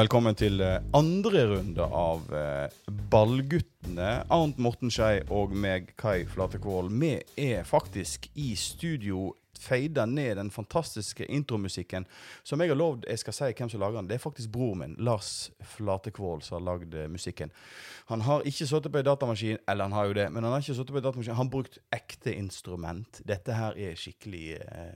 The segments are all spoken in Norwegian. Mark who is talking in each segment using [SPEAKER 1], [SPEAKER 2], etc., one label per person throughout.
[SPEAKER 1] Velkommen til eh, andre runde av eh, Ballguttene. Arnt Morten Skei og meg, Kai Flatekvål. Vi er faktisk i studio feida ned den fantastiske intromusikken som jeg har lovd jeg skal si hvem som lager den. Det er faktisk bror min, Lars Flatekvål, som har lagd eh, musikken. Han har ikke sittet på en datamaskin, eller han har jo det, men han har ikke sittet på en datamaskin. Han har brukt ekte instrument. Dette her er skikkelig,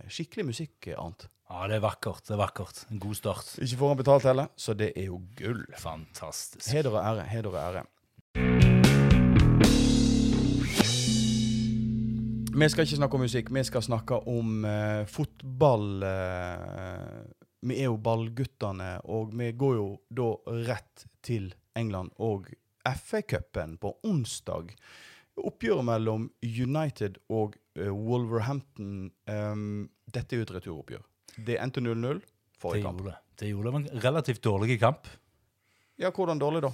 [SPEAKER 1] skikkelig musikk, Arnt.
[SPEAKER 2] Ja, det er vakkert. det er vakkert. En god start.
[SPEAKER 1] Ikke får han betalt heller, så det er jo gull.
[SPEAKER 2] Fantastisk.
[SPEAKER 1] Heder og ære. Heder og ære. Vi skal ikke snakke om musikk, vi skal snakke om uh, fotball. Uh, vi er jo ballguttene, og vi går jo da rett til England og FA-cupen på onsdag. Oppgjøret mellom United og uh, Wolverhampton. Um, dette er jo et returoppgjør. Det endte 0-0 forrige kamp.
[SPEAKER 2] gjorde det. Gjorde det. Var en relativt dårlig kamp.
[SPEAKER 1] Ja, hvordan dårlig, da?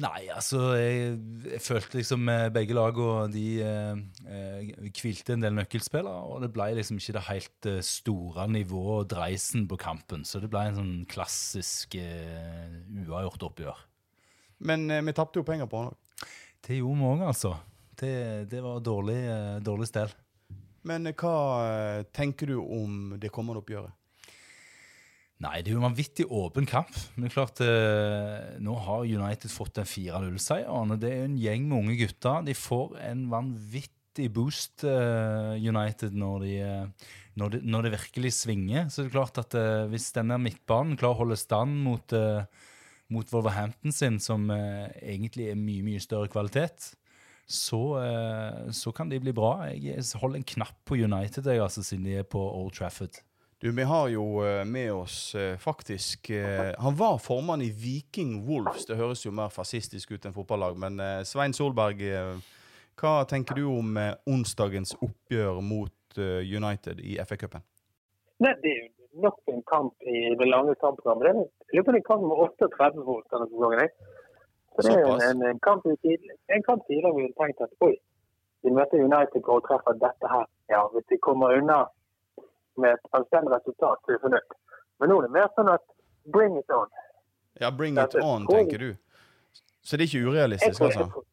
[SPEAKER 2] Nei, altså Jeg, jeg følte liksom eh, begge lag og de eh, eh, hvilte en del nøkkelspillere. Og det ble liksom ikke det helt eh, store nivået og dreisen på kampen. Så det ble en sånn klassisk eh, uavgjort oppgjør.
[SPEAKER 1] Men eh, vi tapte jo penger på han òg.
[SPEAKER 2] Det gjorde vi òg, altså. Det, det var dårlig, dårlig stell.
[SPEAKER 1] Men eh, hva eh, tenker du om det kommende oppgjøret?
[SPEAKER 2] Nei, det er jo en vanvittig åpen kamp. Men klart, eh, nå har United fått den 4-0-seieren. Det er en gjeng med unge gutter. De får en vanvittig boost, eh, United, når, de, eh, når, de, når det virkelig svinger. Så det er klart at eh, hvis denne midtbanen klarer å holde stand mot, mot Wolverhampton sin, som egentlig er mye, mye større kvalitet, så, eh, så kan de bli bra. Jeg holder en knapp på United, jeg, altså, siden de er på Old Trafford.
[SPEAKER 1] Du, Vi har jo eh, med oss eh, faktisk Han var formann i Viking Wolves. Det høres jo mer fascistisk ut enn fotballag. Men Svein Solberg, hva tenker du om onsdagens oppgjør mot United i FA-cupen?
[SPEAKER 3] Det er jo nok en kamp i det lange kampprogrammet. Det er jeg lurer på en kamp med 38 for denne sesongen. Så det er jo en, en, kamp i tid- en kamp tidligere vi hadde tenkt at oi, vi møter United og treffer dette her. Ja, Hvis de kommer unna med et anstendig resultat, så er vi fornøyd. Men nå er det mer sånn at bring it on.
[SPEAKER 1] Ja, bring it
[SPEAKER 3] dette,
[SPEAKER 1] on, tenker du. Så det er ikke urealistisk, altså?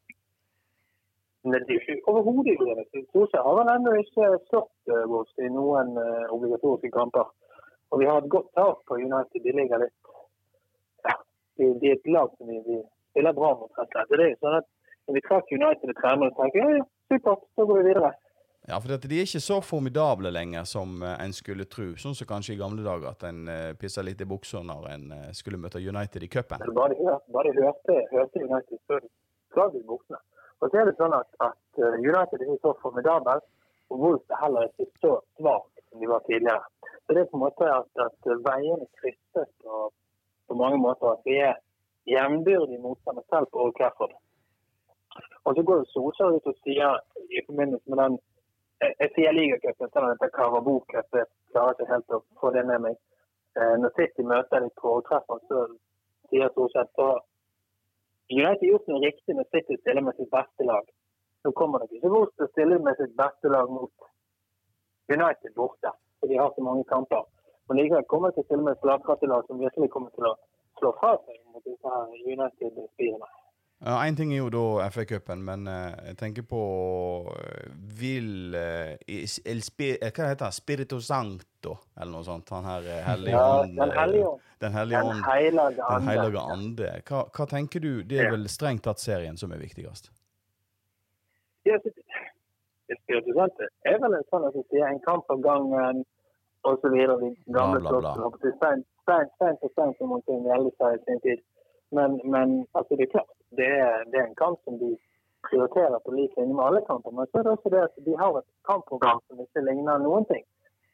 [SPEAKER 3] Nei, det er ikke overhodet urealistisk. Solskjær har vel ennå ikke slått uh, oss i noen uh, obligatoriske kamper. Og vi har et godt tak på United. De ligger litt ja, de, de er et lag som vi, vi spiller bra mot. rett. Det er jo sånn at Når vi trakk United i trener, tenker jeg ja, ja, supert, så går vi videre.
[SPEAKER 1] Ja, for dette, de er ikke så formidable lenger som eh, en skulle tro. Sånn som kanskje i gamle dager, at en uh, pissa litt i buksa når en uh, skulle møte United i cupen.
[SPEAKER 3] Bare de hørte, hørte, hørte United, så slaget i buksene. Og så er det sånn at, at eh, United er så formidabel, og Wolves er heller ikke så svak som de var tidligere. Så det er på en måte at, at veiene krysses på, på mange måter. At vi er jevnbyrdige motstander selv på Old Clafford. Og så går jo Solskjær ut og sier i forbindelse med den jeg, jeg sier ligacupen, selv om dette er Carabao Cup, jeg klarer ikke helt å få det med meg. Eh, når City møter dem på Old Clafford, så sier Solskjær at United har gjort noe riktig når City stiller med sitt beste lag. Nå kommer det ikke bort til å stille med sitt beste lag mot United borte, for de har så mange kamper. Men likevel kommer de til å stille med et slagkraftig-lag som virkelig kommer til å slå fra seg mot disse.
[SPEAKER 1] Ja, Én ting er jo da FA-cupen, men eh, jeg tenker på eh, Vil eh, el Hva heter han? Spirito Santo, eller noe sånt? Han her hellige ånd,
[SPEAKER 3] Den hellige ånd.
[SPEAKER 1] Den hellige
[SPEAKER 3] ande.
[SPEAKER 1] Hva, hva tenker du? Det er vel strengt tatt serien som er viktigst?
[SPEAKER 3] Ja, Santo er vel en sånn at en kamp av gangen og så videre. De gamle
[SPEAKER 1] Bla, bla, bla.
[SPEAKER 3] slåssene, håper jeg, Stein, stein, stein for stein, som man gjelde seg i sin tid. Men, men altså, det er klart, det er, det er en kamp som de prioriterer på lik linje med alle kamper. Men så er det også det at de har et kampprogram som ikke ligner noen ting.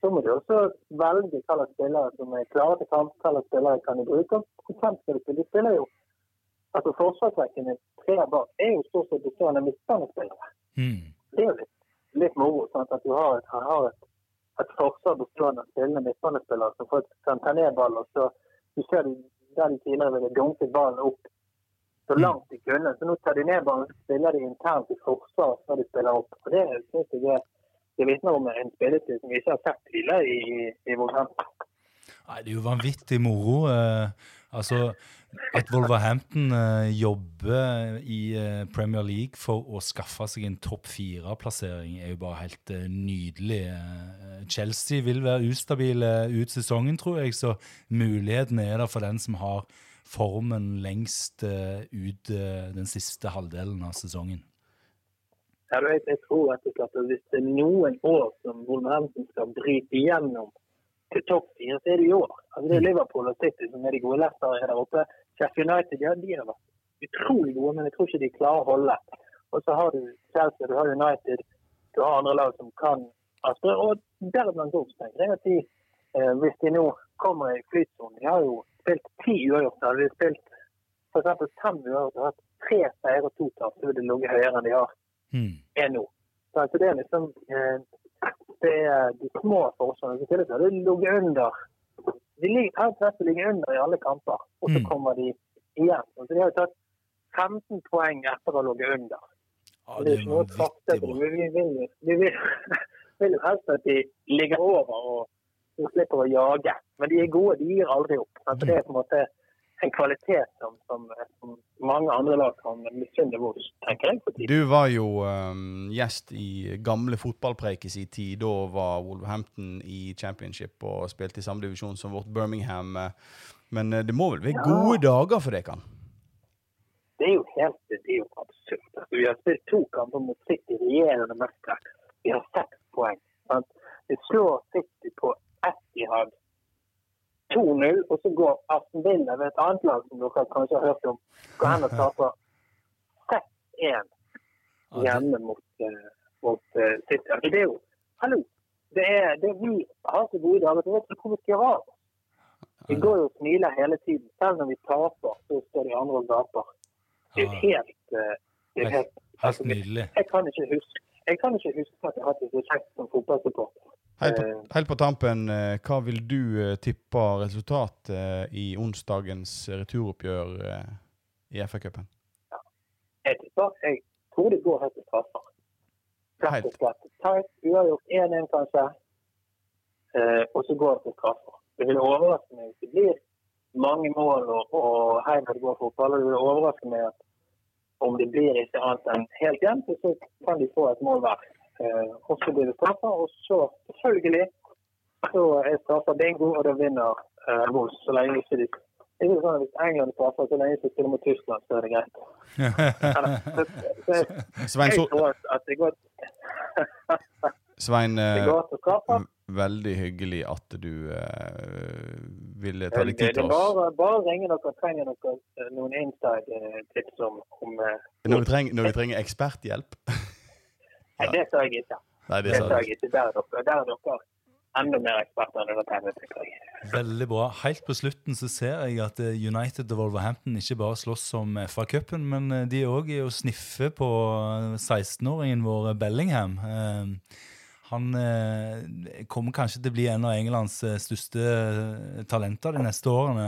[SPEAKER 3] Så må de også velge hvilke spillere som er klare til kamp, hvilke spillere kan de bruke. Hvem skal de spille? De spiller jo altså Forsvarsrekken er tre bak er jo stort sett bestående midtbanespillere
[SPEAKER 2] Mm.
[SPEAKER 3] det er jo litt, litt moro. Sånn at du har et, har et, et forsvar bestående av spillende midtbanespillere som får kan ta ned ball. og så Du ser de, der de tidligere ville dunket ballen opp så langt de kunne. Så nå tar de ned ballen og spiller de internt i forsvar før de spiller opp. Og Det synes jeg er, det vitner om en spilletid som vi ikke har sett tidligere i, i, i.
[SPEAKER 2] Nei, Det er jo vanvittig moro. eh, Altså, at Wolverhampton uh, jobber i uh, Premier League for å skaffe seg en topp fire-plassering, er jo bare helt uh, nydelig. Chelsea vil være ustabile ut sesongen, tror jeg, så muligheten er der for den som har formen lengst ut den siste halvdelen av sesongen.
[SPEAKER 3] Jeg tror at hvis det er noen år som Wolverhampton skal bryte igjennom til topp fire, så er det i år. Altså, det er Liverpool og City som er de gode. Leicester er der oppe. Sheffield United ja, de har vært utrolig gode, men jeg tror ikke de klarer å holde. Og så har du Chelsea, du har United, du har andre lag som kan altså, Og deriblant også, tenker jeg at de, eh, hvis de nå kommer i flytsonen De har jo spilt ti uavgjorte. Hadde de spilt f.eks. fem uavgjorte og hatt tre seire og to tap, så ville de ligget høyere enn de har
[SPEAKER 2] Hmm.
[SPEAKER 3] er nå. Så altså det er liksom eh, det er de små forskjellene. som til og med ligger under. De ligger helt rett og ligger under i alle kamper, og så
[SPEAKER 2] Mm.
[SPEAKER 3] kommer de igjen. Så de har jo tatt 15 poeng etter å ha ligget under.
[SPEAKER 2] Ja,
[SPEAKER 3] det er
[SPEAKER 2] vanvittig bra.
[SPEAKER 3] Vi vi vi vil, vil jo helst at de ligger over og, og slipper å jage. Men de er gode, de gir aldri opp. Altså det er på en måte en kvalitet som, som, som mange andre lag kan misunne Vos, tenker jeg. på.
[SPEAKER 1] Du var jo um, gjest i gamle fotballpreik i sin tid. Da var Wolverhampton i championship og spilte i samme divisjon som vårt Birmingham. Men eh, det må vel være
[SPEAKER 3] Ja.
[SPEAKER 1] gode dager for dere?
[SPEAKER 3] Det er jo helt det er jo absurd. Altså, vi har spilt to kamper mot City, regjerende mestere. Vi har seks poeng. Sant? Vi slår City på Etihad 2-0, og så går Aston Villa ved et annet lag som dere kanskje har hørt om, går hen og taper 6-1 hjemme mot, eh, mot uh, City. Altså, det er jo Hallo! Det er, det vi har så gode dager. Vi vet ikke hvor vi skal av. Vi går jo og smiler hele tiden. Selv når vi taper, så står de andre og gaper. Det er helt, eh, det er helt
[SPEAKER 2] Helt nydelig.
[SPEAKER 3] jeg kan ikke huske jeg kan ikke huske at jeg har hatt det så kjekt som fotballsupporter.
[SPEAKER 1] Helt på,
[SPEAKER 3] Eh.
[SPEAKER 1] helt på tampen, eh, hva vil du eh, tippe resultatet i onsdagens returoppgjør i FA-cupen?
[SPEAKER 3] Jeg tipper, jeg tror det går helt til straffer. Rett og slett. Tight, uavgjort 1-1 kanskje, og så går det til straffer. Det vil overraske meg hvis det blir mange mål og, og hei når det går fotball. Det vil overraske meg at om det blir ikke annet enn helt jevnt, så kan de få et mål hver. Eh, og så blir det straffa, og så selvfølgelig så er straffa bingo, og da vinner eh, Wolves så lenge ikke de det er sånn at Hvis England straffer så lenge de spiller mot Tyskland, så er det greit. Eller, så, så,
[SPEAKER 1] Svein,
[SPEAKER 3] jeg
[SPEAKER 1] så,
[SPEAKER 3] tror at, at det går,
[SPEAKER 1] Svein eh, veldig hyggelig at du uh, ville ta
[SPEAKER 3] litt
[SPEAKER 1] deg tid til oss.
[SPEAKER 3] bare, bare ringe dere trenger eh, noen inside-tips om, om uh,
[SPEAKER 1] Når vi trenger, når vi trenger eksperthjelp.
[SPEAKER 3] Nei, det sa jeg ikke.
[SPEAKER 1] Nei, det sa
[SPEAKER 3] jeg ikke. Der er dere, der er dere enda mer eksperter enn undertegnede.
[SPEAKER 2] Veldig bra. Helt på slutten så ser jeg at eh, United og Wolverhampton ikke bare slåss om FA-cupen, men eh, de òg er å sniffe på eh, 16-åringen vår eh, Bellingham. Eh, Han kommer kanskje til å bli en av Englands største talenter de neste årene.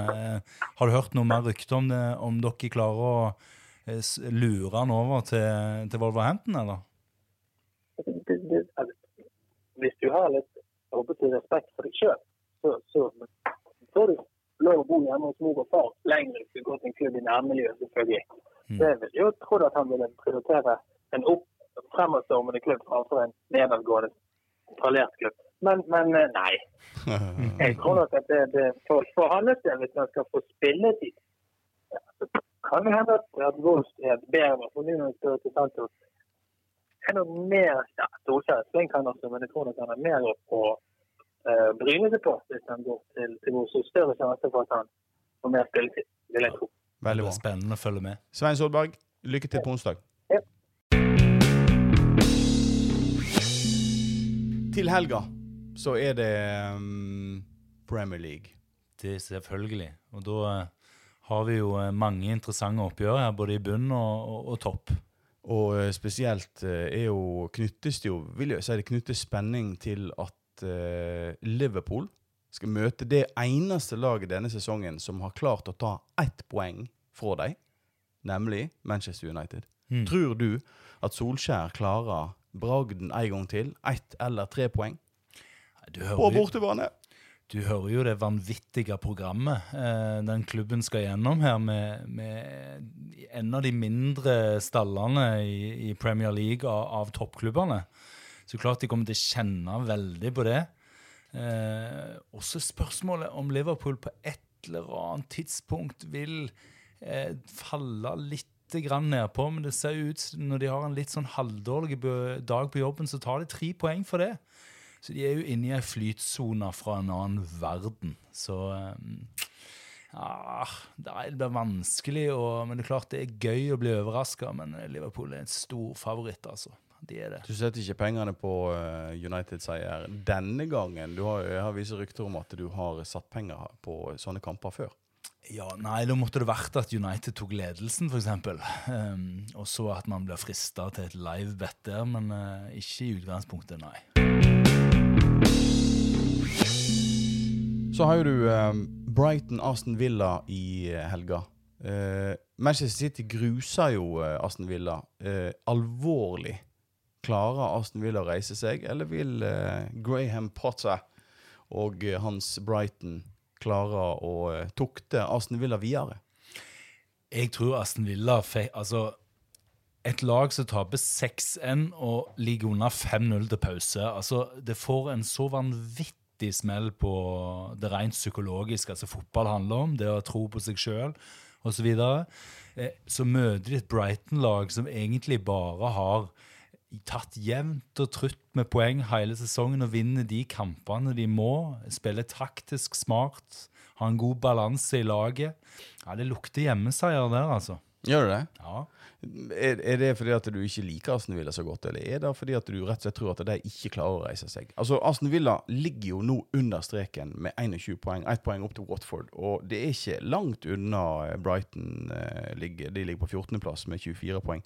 [SPEAKER 2] Har du hørt noe mer rykte om det, om dere klarer å lure han over til, til Wolverhampton, eller?
[SPEAKER 3] Det, det, altså, hvis du har litt håper respekt for deg sjøl, så, så får du lov å bo hjemme hos mor og far lenger hvis du går til en klubb i nærmiljøet, selvfølgelig.
[SPEAKER 2] Mm.
[SPEAKER 3] Det vil jo tro at han ville prioritere en opp fremadstormende klubb framfor en nedadgående fallert klubb. Men, men eh, nei. Jeg tror nok at det, det for, for hans del, hvis han skal få spilletid, ja, så kan det hende at, Wolfs er bedre. For står til Santos, er nok mer ja, Solskjær er flink han også, men jeg tror nok han er mer å, å eh, bryne seg på hvis han går til, til. Større sjanse for at han får mer spilletid, vil jeg tro.
[SPEAKER 1] Veldig bra.
[SPEAKER 2] spennende å følge med.
[SPEAKER 1] Svein Solberg, lykke til på onsdag.
[SPEAKER 3] Ja.
[SPEAKER 1] Til helga så er det um, Premier League.
[SPEAKER 2] Det er selvfølgelig. Og da eh, har vi jo eh, mange interessante oppgjør her, både i bunn og, og, og topp.
[SPEAKER 1] Og eh, spesielt eh, er jo knyttes det jo Vil jeg si det knyttes spenning til at eh, Liverpool skal møte det eneste laget denne sesongen som har klart å ta ett poeng fra dem, nemlig Manchester United.
[SPEAKER 2] Mm.
[SPEAKER 1] Tror du at Solskjær klarer bragden en gang til? Ett eller tre poeng? På bortebane?
[SPEAKER 2] Du hører jo det vanvittige programmet eh, den klubben skal gjennom her, med, med en av de mindre stallene i, i Premier League av, av, toppklubbene. Så klart de kommer til å kjenne veldig på det. Eh, også spørsmålet om Liverpool på et eller annet tidspunkt vil eh, falle litt grann nedpå, men det ser ut når de har en litt sånn halvdårlig dag på jobben, så tar de tre poeng for det. Så de er jo inne i ei flytsone fra en annen verden. Så ja, Det blir vanskelig, og, men det er klart det er gøy å bli overraska. Men Liverpool er en stor favoritt, altså. De er det.
[SPEAKER 1] Du setter ikke pengene på uh, United-seier denne gangen? Du har, jeg har vist rykter om at du har satt penger på sånne kamper før.
[SPEAKER 2] Ja, nei, Da måtte det vært at United tok ledelsen, f.eks. Um, og så at man blir frista til et live bet der, men uh, ikke i utgangspunktet, nei.
[SPEAKER 1] Så har jo du eh, Brighton Aston Villa i eh, helga. Eh, Manchester City gruser jo eh, Aston Villa. Eh, alvorlig. Klarer Aston Villa å reise seg, eller vil Graham Potter og hans Brighton klare å tukte Aston Villa videre?
[SPEAKER 2] Jeg tror Aston Villa Altså, et lag som taper 6-1 og ligger under 5-0 til pause altså, Det får en så vanvittig vanvittig smell på det rent psykologiske. Altså fotball handler om det å tro på seg sjøl osv. Så, videre. Eh, så møter de et Brighton-lag som egentlig bare har tatt jevnt og trutt med poeng hele sesongen og vinner de kampene de må. Spiller taktisk smart, har en god balanse i laget. Ja, Det lukter hjemmeseier der, altså.
[SPEAKER 1] Gjør du det?
[SPEAKER 2] Ja.
[SPEAKER 1] Er, er, det fordi at du ikke liker Aston Villa så godt, eller er det fordi at du rett og slett tror at de ikke klarer å reise seg? Altså, Aston Villa ligger jo nå under streken med 21 poeng, ett poeng opp til Watford, og det er ikke langt unna eh, Brighton. Eh, ligger, de ligger på 14.-plass med 24 poeng.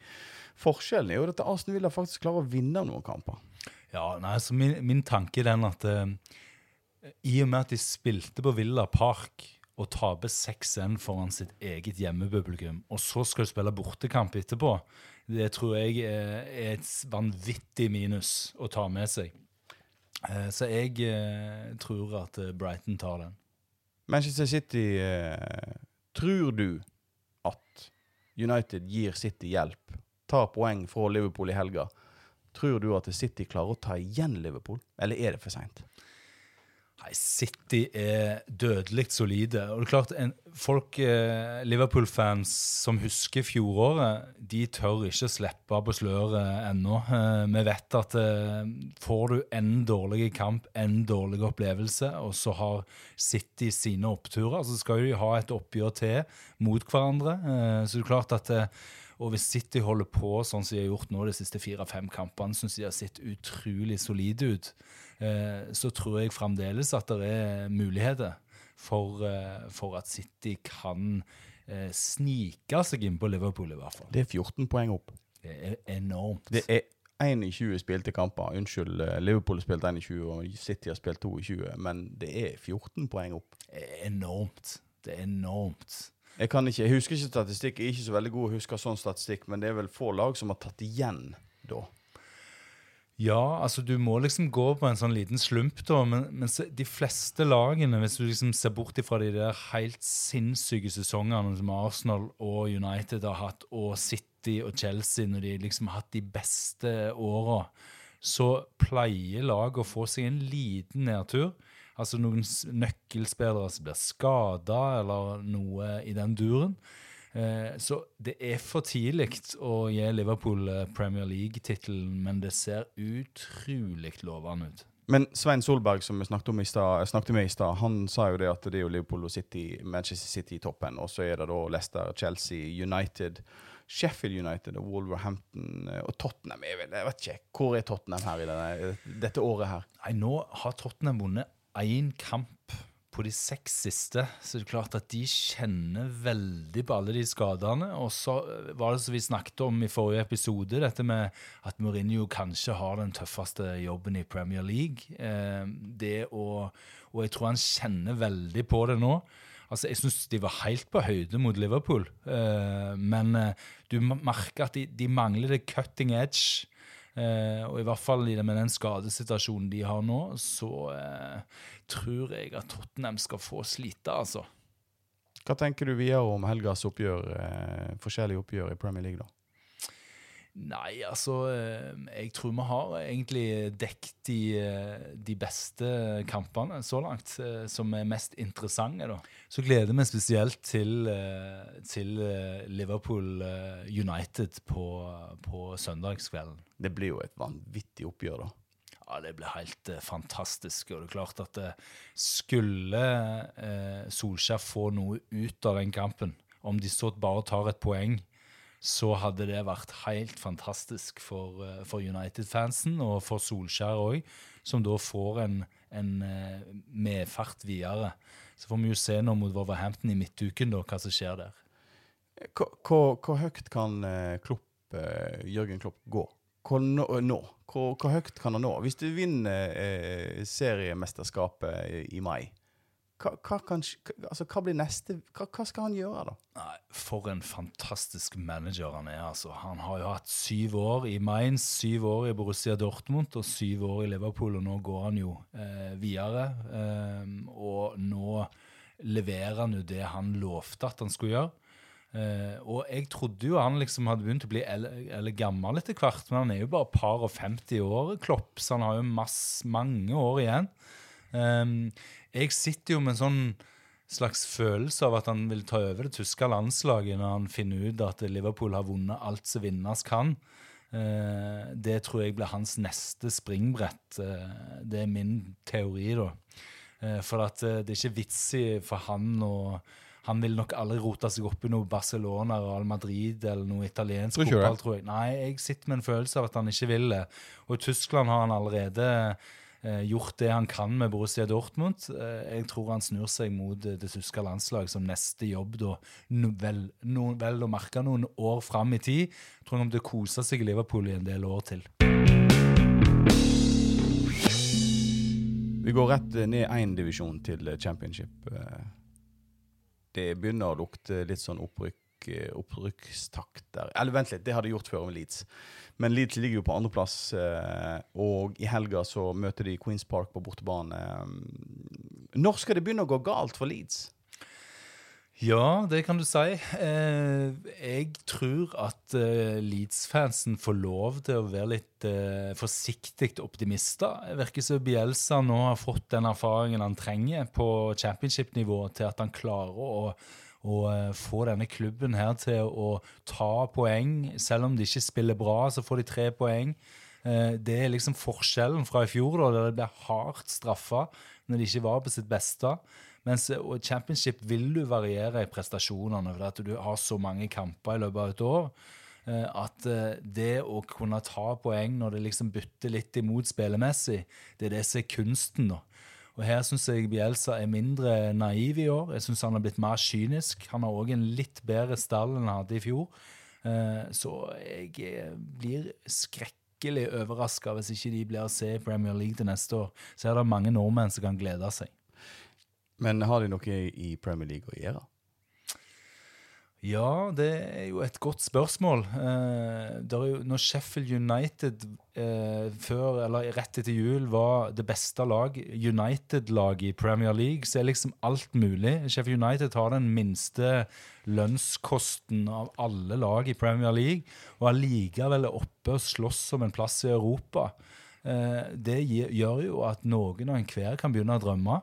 [SPEAKER 1] Forskjellen er jo at Aston Villa faktisk klarer å vinne noen kamper.
[SPEAKER 2] Ja, nei, så min, min tanke er den at uh, i og med at de spilte på Villa Park og taper 6-1 foran sitt eget hjemmepublikum, og så skal du spille bortekamp etterpå, det tror jeg er et vanvittig minus å ta med seg. Eh, så jeg eh, tror at eh, Brighton tar den.
[SPEAKER 1] Manchester City, tror du at United gir City hjelp, tar poeng fra Liverpool i helga? Tror du at City klarer å ta igjen Liverpool, eller er det for seint?
[SPEAKER 2] Nei, City er dødelig solide. Og det er klart, en, folk, eh, Liverpool-fans som husker fjoråret, de tør ikke slippe på sløret ennå. Eh, vi vet at eh, får du en dårlig kamp, en dårlig opplevelse, og så har City sine oppturer, så skal de ha et oppgjør til mot hverandre. Eh, så det er klart at eh, og hvis City holder på sånn som de har gjort nå de siste fire-fem kampene, syns de har sett utrolig solide ut. Eh, så tror jeg fremdeles at det er muligheter for, eh, for at City kan eh, snike seg inn på Liverpool, i hvert fall.
[SPEAKER 1] Det er 14 poeng opp.
[SPEAKER 2] Det er enormt.
[SPEAKER 1] Det er 21 spilte kamper. Unnskyld, Liverpool har spilt 21, og City har spilt 22, men det er 14 poeng opp.
[SPEAKER 2] Det er enormt. Det er enormt.
[SPEAKER 1] Jeg, kan ikke, jeg husker ikke statistikk, jeg er ikke så veldig god å huske sånn statistikk, men det er vel få lag som har tatt igjen da.
[SPEAKER 2] Ja, altså du må liksom gå på en sånn liten slump, da. Men, men de fleste lagene, hvis du liksom ser bort ifra de der helt sinnssyke sesongene som Arsenal og United har hatt, og City og Chelsea når de liksom har hatt de beste åra, så pleier laget å få seg en liten nedtur. Altså noen nøkkelspillere som blir skada, eller noe i den duren. Eh, så det er for tidlig å gi Liverpool eh, Premier League-tittelen, men det ser utrolig lovende ut.
[SPEAKER 1] Men Svein Solberg, som vi snakket, med i stad, han sa jo det at det er jo Liverpool og City, Manchester City i toppen, og så er det da Leicester, Chelsea, United, Sheffield United og Wolverhampton eh, og Tottenham. Jeg vet, jeg vet ikke, Hvor er Tottenham her i denne, dette året her?
[SPEAKER 2] Nei, Nå har Tottenham vunnet én kamp på de seks siste, så det er klart at de kjenner veldig på alle de skadene. Og så var det som vi snakket om i forrige episode, dette med at Mourinho kanskje har den tøffeste jobben i Premier League. Eh, det å, og jeg tror han kjenner veldig på det nå. Altså, Jeg syns de var helt på høyde mot Liverpool, eh, men eh, du merker at de, de mangler det cutting edge. Eh, og i hvert fall med den skadesituasjonen de har nå, så eh, tror jeg at Tottenham skal få slite, altså.
[SPEAKER 1] Hva tenker du videre om helgas oppgjør, eh, forskjellige oppgjør i Premier League, da?
[SPEAKER 2] Nei, altså eh, Jeg tror vi har egentlig dekket de, eh, de beste kampene så langt, eh, som er mest interessante. da. Så gleder vi spesielt til, eh, til Liverpool United på, på søndagskvelden.
[SPEAKER 1] Det blir jo et vanvittig oppgjør, da.
[SPEAKER 2] Ja, det blir helt eh, fantastisk. Og det er klart at eh, skulle eh, Solskjær få noe ut av den kampen, om de så bare tar et poeng, så hadde det vært helt fantastisk for, eh, for United-fansen og for Solskjær òg, som da får en, en eh, medfart videre. Så får vi jo se nå mot Wolverhampton i midtuken da, hva som skjer der.
[SPEAKER 1] Hvor, høyt kan eh, Klopp, Jørgen Klopp gå? Hvor nå? Hvor, høyt kan han nå? Hvis du vinner eh, seriemesterskapet i mai, hva, hva, kan, altså, hva blir neste hva, hva skal han gjøre, da?
[SPEAKER 2] Nei, For en fantastisk manager han er. altså. Han har jo hatt syv år i Mainz, syv år i Borussia Dortmund og syv år i Liverpool, og nå går han jo eh, videre. Eh, og nå leverer han jo det han lovte at han skulle gjøre. Eh, og jeg trodde jo han liksom hadde begynt å bli eller gammel etter hvert, men han er jo bare par og 50 år, Klopp, så han har jo mass, mange år igjen. Um, jeg sitter jo med en sånn slags følelse av at han vil ta over det tyske landslaget når han finner ut at Liverpool har vunnet alt som vinnes kan. Uh, det tror jeg blir hans neste springbrett. Uh, det er min teori, da. Uh, for at eh, det er ikke vits i for han å Han vil nok aldri rote seg opp i noe Barcelona, Real Madrid eller noe italiensk fotball, tror jeg. Nei, jeg sitter med en følelse av at han ikke vil det. Og i Tyskland har han allerede gjort det han kan med Borussia Dortmund. Eh, jeg tror han snur seg mot eh, det tyske landslag som neste jobb, da. Vel, no, vel å merke noen år fram i tid. Jeg tror han kommer til å kose seg i Liverpool i en del år til.
[SPEAKER 1] Vi går rett eh, ned én divisjon til eh, championship. Eh, Det begynner å lukte litt sånn opprykk, eh, opprykkstakt der. Eller vent litt, det har de gjort før med Leeds. Men Leeds ligger jo på andreplass, eh, og i helga så møter de Queens Park på bortebane. Når skal det begynne å gå galt for Leeds?
[SPEAKER 2] Ja, det kan du si. Eh, jeg tror at eh, Leeds-fansen får lov til å være litt eh, forsiktig optimister. Det virker som Bielsa nå har fått den erfaringen han trenger på championship-nivå til at han klarer å, å eh, få denne klubben her til å ta poeng. Selv om de ikke spiller bra, så får de tre poeng. Eh, Det er liksom forskjellen fra i fjor, da, der det ble hardt straffa når de ikke var på sitt beste. Mens i og championship vil du variere i prestasjonene, for at du har så mange kamper i løpet av et år. eh, At eh, det å kunne ta poeng når det liksom bytter litt imot spillemessig, det er det som er kunsten. da. Og Her syns jeg Bielsa er mindre naiv i år. Jeg syns han har blitt mer kynisk. Han har òg en litt bedre stall enn han hadde i fjor. Eh, Så jeg eh, blir skrekkelig overraska hvis ikke de blir å se i Premier League til neste år. Så er det mange nordmenn som kan glede seg.
[SPEAKER 1] Men har de noe i Premier League å gjøre?
[SPEAKER 2] Ja, det er jo et godt spørsmål. Eh, jo, når Sheffield United eh, før, eller rett etter jul var det beste lag, United-laget i Premier League, så er liksom alt mulig. Sheffield United har den minste lønnskosten av alle lag i Premier League, og allikevel er oppe og slåss om en plass i Europa. Eh, det gjør jo at noen og enhver kan begynne å drømme.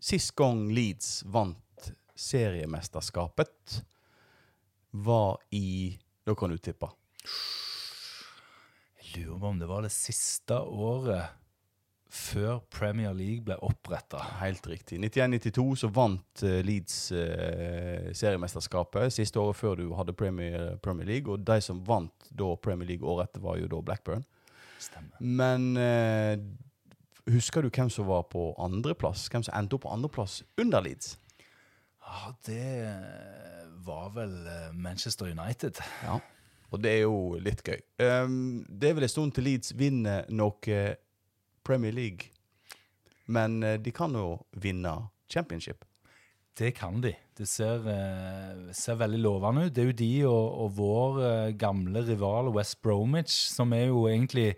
[SPEAKER 1] Sist gang Leeds vant seriemesterskapet, var i Da kan du tippe.
[SPEAKER 2] Jeg lurer på om det var det siste året før Premier League ble oppretta.
[SPEAKER 1] Helt riktig. 91-92 så vant eh, Leeds eh, seriemesterskapet. Siste året før du hadde Premier, Premier League. Og de som vant da Premier League året etter, var jo da Blackburn.
[SPEAKER 2] Stemmer.
[SPEAKER 1] Men eh, husker du hvem som var på andreplass? Hvem som endte opp på andreplass under Leeds?
[SPEAKER 2] Ja, det var vel eh, Manchester United.
[SPEAKER 1] Ja. Og det er jo litt gøy. Um, det er vel en stund til Leeds vinner noe Premier League. Men eh, de kan jo vinne championship.
[SPEAKER 2] Det kan de. Det ser, eh, ser veldig lovende ut. Det er jo de og, og vår eh, gamle rival West Bromwich, som er jo egentlig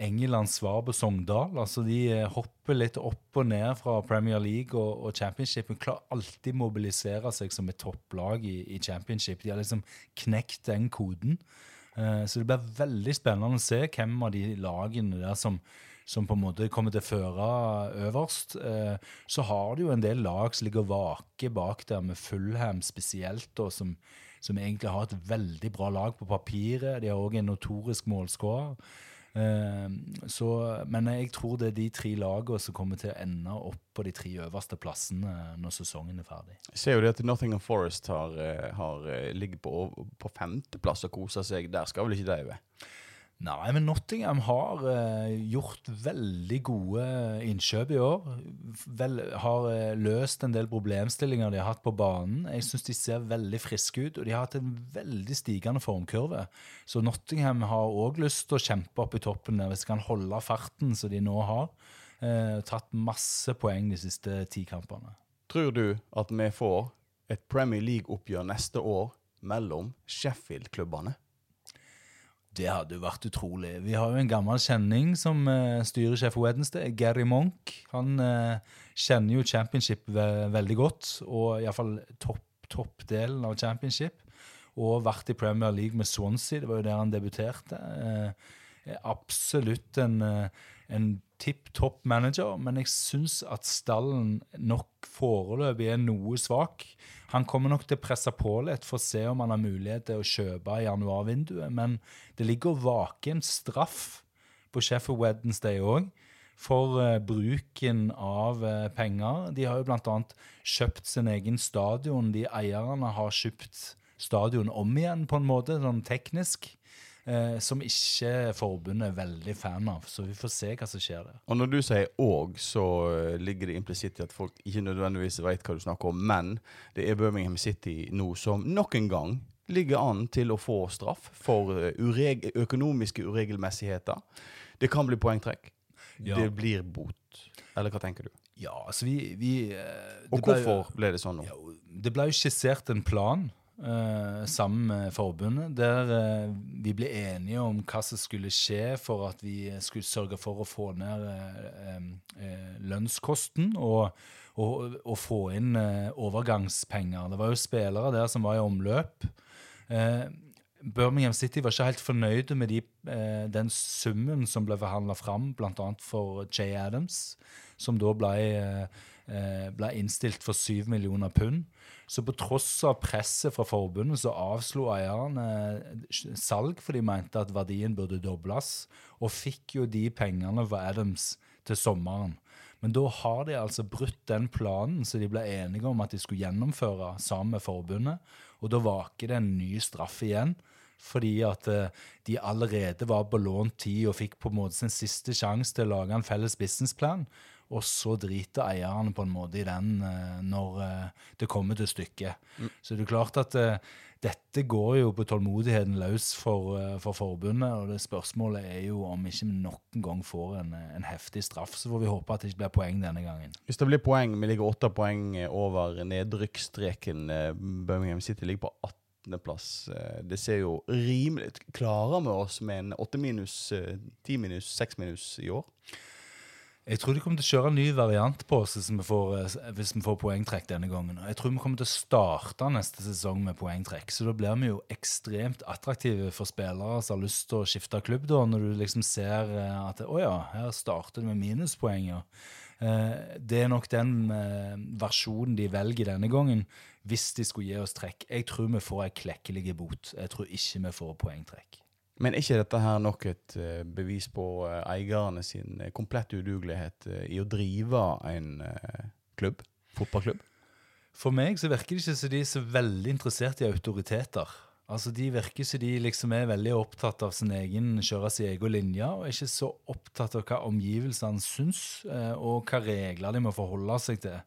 [SPEAKER 2] Englands svar på Sogndal. Altså De eh, hopper litt opp og ned fra Premier League og, og Championship, men klarer alltid mobilisere seg som et topplag i, i Championship. De har liksom knekt den koden. Uh, så det blir veldig spennende å se hvem av de lagene der som som på en måte kommer til å føre øverst. Uh, så har du jo en del lag som ligger vake bak der, med Fulham spesielt, og som, som, egentlig har et veldig bra lag på papiret. De har òg en notorisk målskårer. Eh, men jeg tror det er de tre lagene som kommer til å ende opp på de tre øverste plassene når sesongen er ferdig.
[SPEAKER 1] Jeg ser jo det at Nottingham Forest har, har ligger på, på femteplass og koser seg. Der skal vel ikke de være?
[SPEAKER 2] Nei, men Nottingham har uh, gjort veldig gode innkjøp i år. Vel, har uh, løst en del problemstillinger de har hatt på banen. Jeg syns de ser veldig friske ut, og de har hatt en veldig stigende formkurve. Så Nottingham har òg lyst til å kjempe opp i toppen der, hvis de kan holde farten som de nå har. Uh, tatt masse poeng de siste ti kampene.
[SPEAKER 1] Tror du at vi får et Premier League-oppgjør neste år mellom Sheffield-klubbene?
[SPEAKER 2] Det hadde jo vært utrolig. Vi har jo en gammel kjenning som uh, styrer sjef Wednesday, Gary Monk. Han uh, kjenner jo championship ve veldig godt, og iallfall topp toppdelen av championship. Og vært i Premier League med Swansea, det var jo der han debuterte. Uh, absolutt en, en tipp topp manager, men jeg syns at stallen nok foreløpig er noe svak. Han kommer nok til å presse på litt for å se om han har mulighet til å kjøpe i januarvinduet. Men det ligger vake en straff på Sheffield Wednesday òg for uh, bruken av uh, penger. De har jo bl.a. kjøpt sin egen stadion. De eierne har kjøpt stadion om igjen, på en måte, sånn teknisk eh, som ikke forbundet er veldig fan av. Så vi får se hva som skjer der.
[SPEAKER 1] Og når du sier 'og', så eh, ligger det implisitt i at folk ikke nødvendigvis vet hva du snakker om. Men det er Birmingham City nå som nok en gang ligger an til å få straff for eh, ureg økonomiske uregelmessigheter. Det kan bli poengtrekk. Ja. Det blir bot. Eller hva tenker du?
[SPEAKER 2] Ja, altså vi, vi eh,
[SPEAKER 1] Og hvorfor ble, ble det sånn nå?
[SPEAKER 2] Ja, det ble jo skissert en plan Uh, sammen med forbundet, der uh, vi ble enige om hva som skulle skje for at vi skulle sørge for å få ned uh, lønnskosten og, og, og, få inn overgangspenger. Det var jo spillere der som var i omløp. Birmingham City var ikke helt fornøyde med de, den summen som ble forhandla fram, bl.a. for Jay Adams, som da ble, ble innstilt for 7 millioner pund. Så på tross av presset fra forbundet så avslo eierne eh, salg, for de mente at verdien burde dobles, og fikk jo de pengene fra Adams til sommeren. Men da har de altså brutt den planen som de ble enige om at de skulle gjennomføre sammen med forbundet, og da vaker det en ny straff igjen. Fordi at eh, de allerede var på lånt tid og fikk på en måte sin siste sjanse til å lage en felles businessplan. Og så driter eierne på en måte i den uh, når uh, det kommer til stykket. Mm. Så det er klart at uh, dette går jo på tålmodigheten løs for, for, forbundet. Og det spørsmålet er jo om ikke vi nok en gang får en, en, heftig straff. Så får vi håpe at det ikke blir poeng denne gangen.
[SPEAKER 1] Hvis det blir poeng, vi ligger åtte poeng over nedrykksstreken. Birmingham City ligger på 18 plass. Det ser jo rimelig. Klarer vi oss med en åtte minus, ti minus, seks minus i år?
[SPEAKER 2] Jeg tror de kommer til å kjøre en ny variant på oss hvis vi, får, eh, hvis vi får poengtrekk denne gangen. Jeg tror vi kommer til å starte neste sesong med poengtrekk. Så da blir vi jo ekstremt attraktive for spillere som har lyst til å skifte klubb, da, når du liksom ser eh, at å ja, her starter det med minuspoeng. Ja. Eh, det er nok den versjonen de velger denne gangen, hvis de skulle gi oss trekk. Jeg tror vi får ei klekkelig bot. Jeg tror ikke vi får poengtrekk.
[SPEAKER 1] Men er ikke dette her nok et uh, bevis på uh, eierne sin uh, komplette udugelighet i å drive en klubb? Fotballklubb?
[SPEAKER 2] For meg så virker det ikke som de er så veldig interessert i autoriteter. Altså De virker som de liksom er veldig opptatt av sin egen, kjøre sin egen linje, og ikke så opptatt av hva omgivelsene syns, og hva regler de må forholde seg til.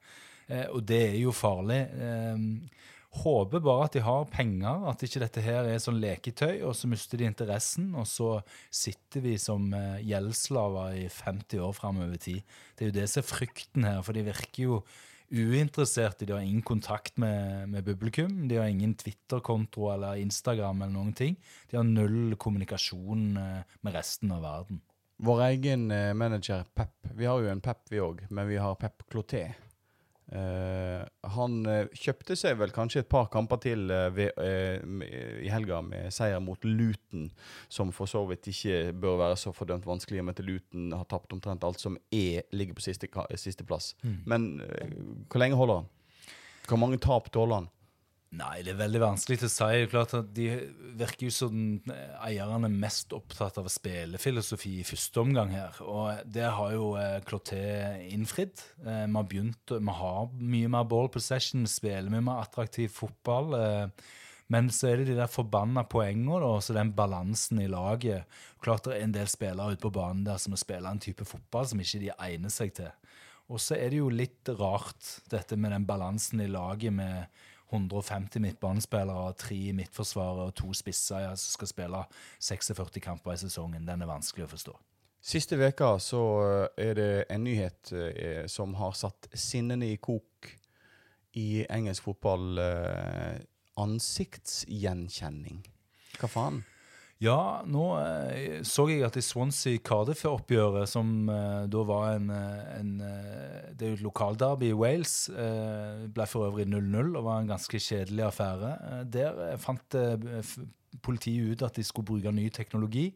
[SPEAKER 2] Og det er jo farlig. Håper bare at de har penger, at ikke dette her er sånn leketøy, og så mister de interessen, og så sitter vi som eh, gjeldsslaver i 50 år framover tid. Det er jo det som er frykten her, for de virker jo uinteresserte. De har ingen kontakt med, med publikum. De har ingen Twitter-konto eller Instagram eller noen ting. De har null kommunikasjon eh, med resten av verden.
[SPEAKER 1] Vår egen eh, manager Pep. Vi har jo en Pep, vi òg, men vi har Pep Cloté. Eh, han eh, kjøpte seg vel kanskje et par kamper til eh, ved, i helga med seier mot Luton, som for så vidt ikke bør være så fordømt vanskelig, om etter Luton har tapt omtrent alt som er, ligger på siste, siste plass. Men eh, hvor lenge holder han? Hvor mange tap tåler han?
[SPEAKER 2] Nei, det er veldig vanskelig til å si. Det er klart at De virker jo som eierne er mest opptatt av spillefilosofi i første omgang her. Og det har jo eh, Cloté innfridd. Eh, vi har begynt, vi har mye mer ball possession, spiller mye mer attraktiv fotball. Eh, men så er det de der forbanna poengene, og så den balansen i laget. Klart det er en del spillere ute på banen der som må spille en type fotball som ikke de egner seg til. Og så er det jo litt rart, dette med den balansen i laget med 150 midtbanespillere, tre midtforsvarere og to spisser som skal spille 46 kamper i sesongen. Den er vanskelig å forstå.
[SPEAKER 1] Siste veka så eh, er det en nyhet eh, som har satt sinnene i kok i engelsk fotball. Eh, ansiktsgjenkjenning. Hva faen?
[SPEAKER 2] Ja, nå eh, så jeg at i Swansea-Cardiff-oppgjøret, som eh, da var en, eh, en Det er jo et lokalderby i Wales. Ble for øvrig 0-0 og var en ganske kjedelig affære. Der fant politiet ut at de skulle bruke ny teknologi.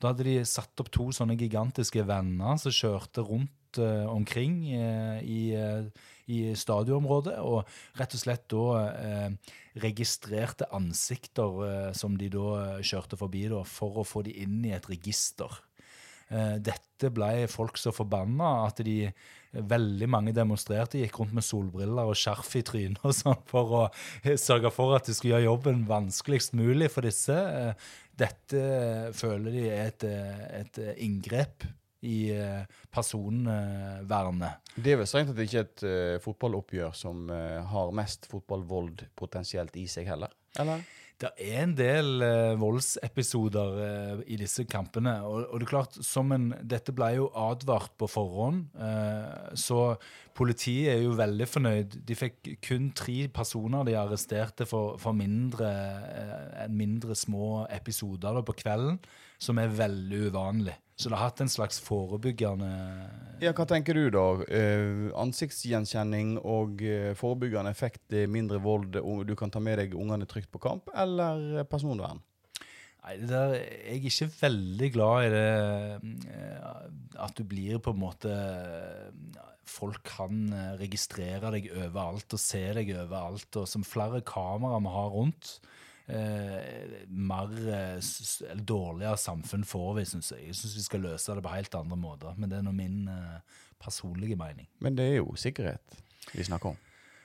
[SPEAKER 2] Da hadde de satt opp to sånne gigantiske venner som kjørte rundt eh, omkring eh, i, eh, i stadionområdet, og rett og slett da registrerte ansikter som de da kjørte forbi, da, for å få de inn i et register. Dette ble folk så forbanna at de veldig mange demonstrerte, gikk rundt med solbriller og skjerf i trynet og sånn for å sørge for at de skulle gjøre jobben vanskeligst mulig for disse. Dette føler de er et, et inngrep i eh, personvernet.
[SPEAKER 1] Det er vel strengt det ikke er et uh, fotballoppgjør som uh, har mest fotballvold potensielt i seg heller? Eller?
[SPEAKER 2] Det er en del uh, voldsepisoder uh, i disse kampene. Og, og det er klart, som en, dette ble jo advart på forhånd, uh, så politiet er jo veldig fornøyd. De fikk kun tre personer de arresterte for, for mindre, mindre små episoder da, på kvelden, som er veldig uvanlig. Så det har hatt en slags forebyggende
[SPEAKER 1] Ja, hva tenker du da? Eh, ansiktsgjenkjenning og eh, forebyggende effekt, mindre vold, du kan ta med deg ungene trygt på kamp, eller personvern?
[SPEAKER 2] Nei, det der, Jeg er ikke veldig glad i det eh, at du blir på en måte Folk kan eh, registrere deg overalt og se deg overalt. Og som flere kameraer vi har rundt, eh, mer eh, eller dårligere samfunn får vi, syns jeg. Jeg syns vi skal løse det på helt andre måter. Men det er nå min eh, personlige mening.
[SPEAKER 1] Men det er jo sikkerhet vi snakker om.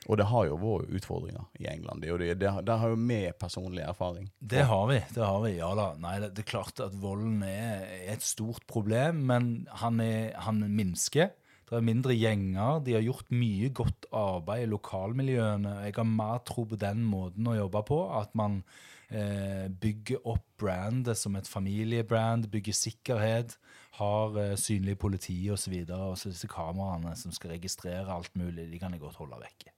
[SPEAKER 1] Og det har jo vært utfordringer i England. Det det, det, det, har jo vi personlig erfaring.
[SPEAKER 2] Det har vi. det har vi, ja da. Nei, det, det er klart at volden er, er et stort problem, men han, er, han minsker. Det er mindre gjenger. De har gjort mye godt arbeid i lokalmiljøene. Jeg har mer tro på den måten å jobbe på. At man eh, bygger opp brandet som et familiebrand, bygger sikkerhet, har eh, synlig politi osv. Og så disse kameraene som skal registrere alt mulig, de kan jeg godt holde vekke.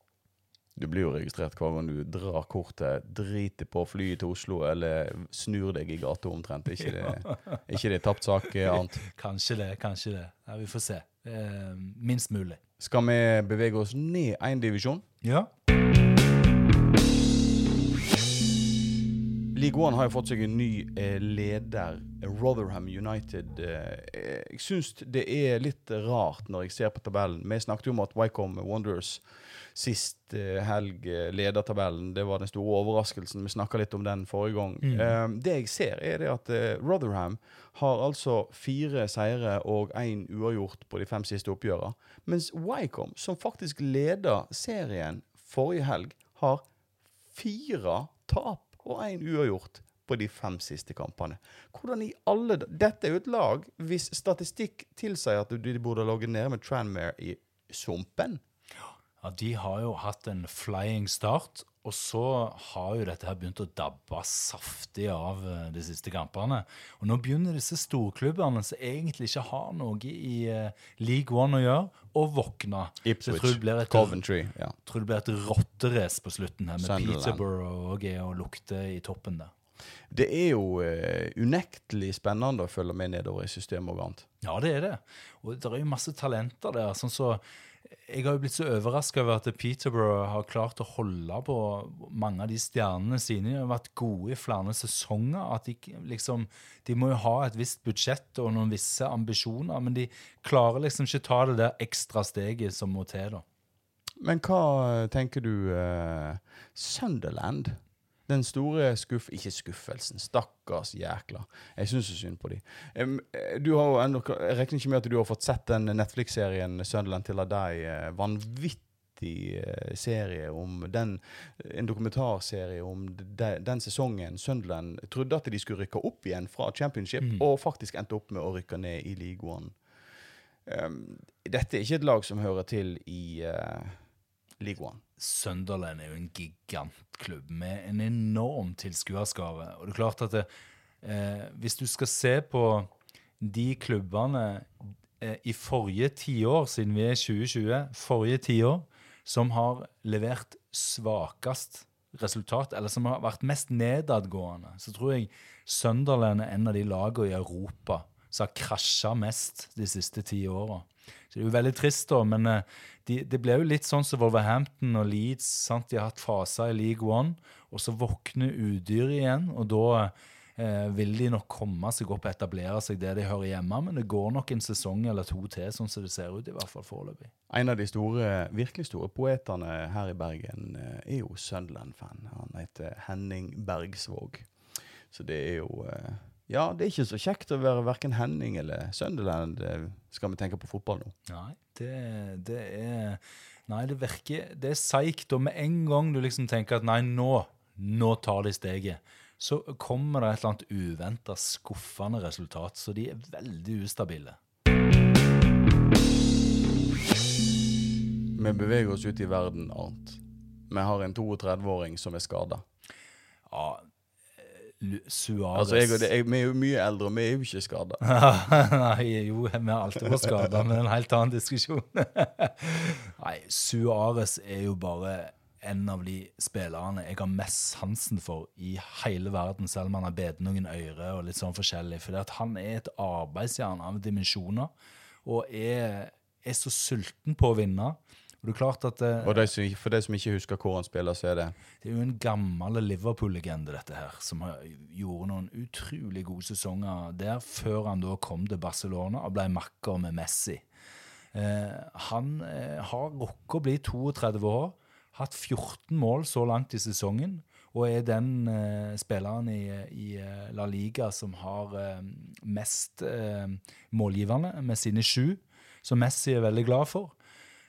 [SPEAKER 1] Du blir jo registrert hver gang du drar kortet, driter på flyet til Oslo eller snur deg i gata omtrent. Ikke det, ikke det tapt sak, eh, Arnt?
[SPEAKER 2] Kanskje det, kanskje det. Ja, vi får se. Eh, minst mulig.
[SPEAKER 1] Skal vi bevege oss ned én divisjon?
[SPEAKER 2] Ja.
[SPEAKER 1] League One har jo fått seg en ny eh, leder, Rotherham United. Eh, jeg syns det er litt rart når jeg ser på tabellen. Vi snakket jo om at Wycombe Wanderers sist eh, helg eh, leder tabellen. Det var den store overraskelsen. Vi snakka litt om den forrige gang. Eh, det jeg ser, er det at eh, Rotherham har altså fire seire og én uavgjort på de fem siste oppgjørene. Mens Wycombe, som faktisk leder serien forrige helg, har fire tap og én uavgjort på de fem siste kampene. Hvordan i alle Dette er jo et lag hvis statistikk tilsier at de burde ha ligget nede med Tranmere i sumpen.
[SPEAKER 2] Ja, De har jo hatt en flying start, Og så har jo dette her begynt å dabbe saftig av eh, de siste kampene. Og nå begynner disse storklubbene som egentlig ikke har noe i eh, League One å gjøre, å våkne.
[SPEAKER 1] Ipswich,
[SPEAKER 2] et,
[SPEAKER 1] Coventry. Ja.
[SPEAKER 2] tror det blir et rotterace på slutten her, med
[SPEAKER 1] Sunderland.
[SPEAKER 2] Peterborough og lukte i toppen der.
[SPEAKER 1] Det er jo eh, unektelig spennende å følge med nedover i systemet og annet.
[SPEAKER 2] Ja, det er det. Og det er jo masse talenter der. sånn så Jeg har jo blitt så overraska over at Peterborough har klart å holde på mange av de stjernene sine. De har vært gode i flere sesonger. at De liksom, de må jo ha et visst budsjett og noen visse ambisjoner, men de klarer liksom ikke ta det der ekstra steget som må til. da.
[SPEAKER 1] Men hva tenker du uh, Sunderland? Den store skuff... Ikke skuffelsen. Stakkars jækla. Jeg syns så synd på de. Eh, Du har jo enda, Jeg regner ikke med at du har fått sett den Netflix-serien 'Sunderland til deg'. eh, Vanvittig eh, serie om den En dokumentarserie om de, den sesongen Sunderland trodde at de skulle rykke opp igjen fra championship, og faktisk endte opp med å rykke ned i ligaen. Um, dette er ikke et lag som hører til i uh, One.
[SPEAKER 2] Sunderland er jo en gigantklubb med en enorm tilskuerskare. Og det er klart at det, eh, hvis du skal se på de klubbene eh, i forrige tiår, siden vi er 2020, forrige tiår, som har levert svakest resultat, eller som har vært mest nedadgående, så tror jeg Sunderland er en av de lagene i Europa som har krasja mest de siste ti åra. Det er jo veldig trist, da, men eh, de, det ble jo litt sånn som Wolverhampton og Leeds. sant? De har hatt faser i League One, og så våkner udyret igjen. Og da eh, vil de nok komme seg opp og etablere seg der de hører hjemme. Men det går nok en sesong eller to til, sånn som det ser ut, i hvert fall foreløpig.
[SPEAKER 1] En av de store, virkelig store poetene her i Bergen eh, er jo Sunderland-fan. Han heter Henning Bergsvåg. Så det er jo eh, Ja, det er ikke så kjekt å være verken Henning eller Sunderland, eh, skal vi tenke på fotball nå.
[SPEAKER 2] Nei, det, det er Nei, det virker Det er seigt. Og med en gang du liksom tenker at nei, nå, nå tar de steget, så kommer det et eller annet uventa, skuffende resultat. Så de er veldig ustabile.
[SPEAKER 1] Vi beveger oss ut i verden, Arnt. Vi har en 32-åring som er skada.
[SPEAKER 2] Ja, Suarez
[SPEAKER 1] Altså, jeg og det- jeg- vi er jo mye eldre, og vi er jo ikke skada.
[SPEAKER 2] Nei, jo, vi har alltid vært skada, men en helt annen diskusjon. Nei, Suarez er jo bare en av de spillerne jeg har mest sansen for i hele verden, selv om han har bedt noen øyre og litt sånn forskjellig. For han er et arbeidsjern av dimensjoner, og er, er så sulten på å vinne. Og det er klart at eh,
[SPEAKER 1] Og de som, for de som ikke husker hvor han spiller, så er det
[SPEAKER 2] det er jo en gammel Liverpool-legende, dette her, som har, gjorde noen utrolig gode sesonger der, før han da kom til Barcelona og ble makker med Messi. Eh, han eh, har rukket å bli 32 år, hatt 14 mål så langt i sesongen, og er den eh, spilleren i, i eh, La Liga som har eh, mest målgivende, med sine sju, som Messi er veldig glad for.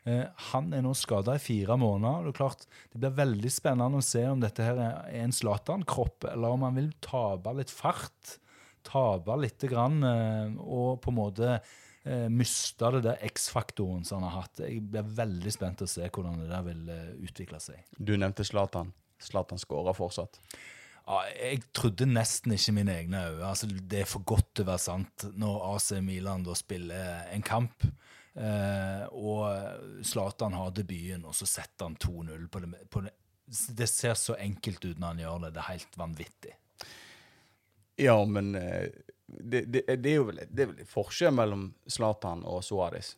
[SPEAKER 2] Eh, han er nå skada i fire måneder. Det er klart, det blir veldig spennende å se om dette her er en Zlatan-kropp, eller om han vil tape litt fart. Tape litt grann, eh, og på en måte eh, miste det der X-faktoren som han har hatt. Jeg blir veldig spent å se hvordan det der vil utvikle seg.
[SPEAKER 1] Du nevnte Zlatan. Zlatan skårer fortsatt.
[SPEAKER 2] Ja, jeg trodde nesten ikke mine egne øyne. Altså, det er for godt til å være sant når AC Milan da spiller en kamp, eh, og Zlatan har debuten, og så setter han 2-0 på det, på det. Det ser så enkelt ut når han gjør det. Det er helt vanvittig.
[SPEAKER 1] Ja, men eh, det, det, er jo vel det er vel forskjell mellom Zlatan og Suárez.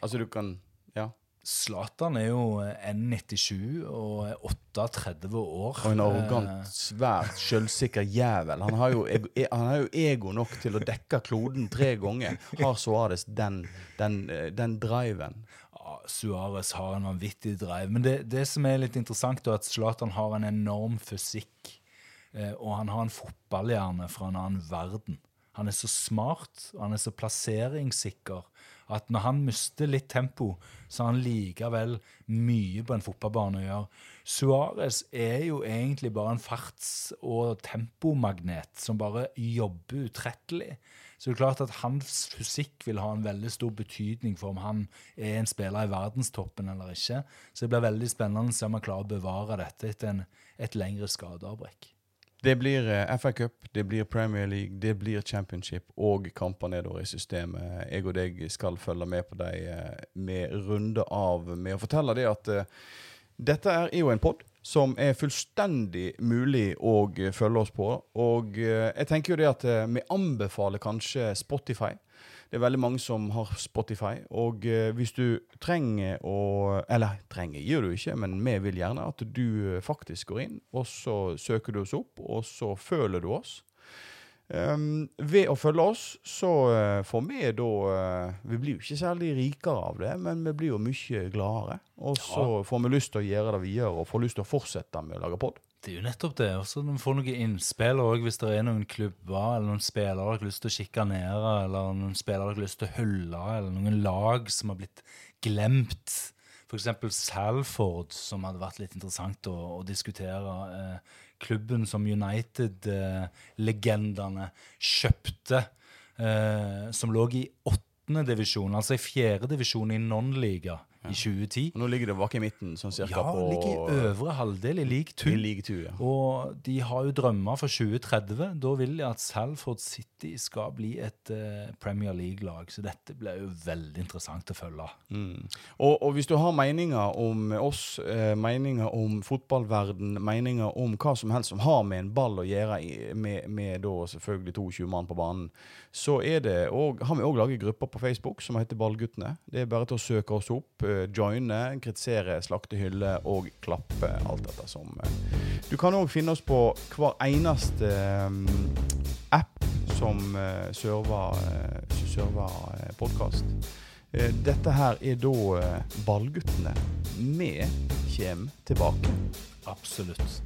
[SPEAKER 1] Altså, du kan Ja.
[SPEAKER 2] Zlatan er jo 1,97 og er 38 år.
[SPEAKER 1] Og en
[SPEAKER 2] Eh,
[SPEAKER 1] arrogant, svært selvsikker jævel. Han har, jo e- han har jo ego nok til å dekke kloden tre ganger. Har Suárez den, den, eh, den driven?
[SPEAKER 2] Ja, Suárez har en vanvittig drive. Men det, det som er litt interessant, er at Zlatan har en enorm fysikk. Eh, og han har en fotballhjerne fra en annen verden. Han er så smart, og han er så plasseringssikker at når han mister litt tempo, så har han likevel mye på en fotballbane å gjøre. Suárez er jo egentlig bare en farts- og tempomagnet som bare jobber utrettelig. Så det er klart at hans fysikk vil ha en veldig stor betydning for om han er en spiller i verdenstoppen eller ikke. Så det blir veldig spennende å se om han klarer å bevare dette etter en, et lengre skadeavbrekk.
[SPEAKER 1] Det blir eh, FA Cup, det blir Premier League, det blir Championship og kamper nedover i systemet. Jeg og deg skal følge med på dem eh, med runde av med å fortelle det at eh, dette er jo en pod som er fullstendig mulig å følge oss på. Og jeg tenker jo det at vi anbefaler kanskje Spotify. Det er veldig mange som har Spotify. Og eh, hvis du trenger å Eller trenger gjør du ikke, men vi vil gjerne at du eh, faktisk går inn, og så søker du oss opp, og så føler du oss. Um, ved å følge oss, så eh, får vi da Vi blir jo ikke særlig rikere av det, men vi blir jo mye gladere. Og så får vi lyst til å gjøre det vi gjør, og får lyst til å fortsette med å lage pod.
[SPEAKER 2] Det er jo nettopp det. Og så får noen innspill òg hvis det er noen klubber eller noen spillere dere har lyst til å sjikanere, eller noen spillere dere har lyst til å hylle, eller noen lag som har blitt glemt. F.eks. Salford, som hadde vært litt interessant å, å diskutere. Eh, klubben som United-legendene kjøpte, eh, som lå i åttende divisjon, altså i fjerde divisjon i non-liga i 2010.
[SPEAKER 1] Og nå ligger det bak i midten, sånn cirka
[SPEAKER 2] Ja,
[SPEAKER 1] på
[SPEAKER 2] ligger i øvre halvdel i league 2.
[SPEAKER 1] i league two, ja.
[SPEAKER 2] Og de har jo drømmer for 2030. Da vil de at Salford City skal bli et uh, Premier League-lag. Så dette blir jo veldig interessant å følge.
[SPEAKER 1] Mm. Og, og hvis du har meninger om oss, eh, meninger om fotballverden, meninger om hva som helst som har med en ball å gjøre, i, med, med da selvfølgelig 22 mann på banen, så er det, og, har vi òg laget grupper på Facebook som heter Ballguttene. Det er bare til å søke oss opp, joine, kritisere, slakte, hylle og klappe. Alt dette som eh. Du kan òg finne oss på hver eneste eh, app som uh, server, server podkast. Eh, Dette her er da eh, Ballguttene. Vi kommer tilbake.
[SPEAKER 2] Absolutt.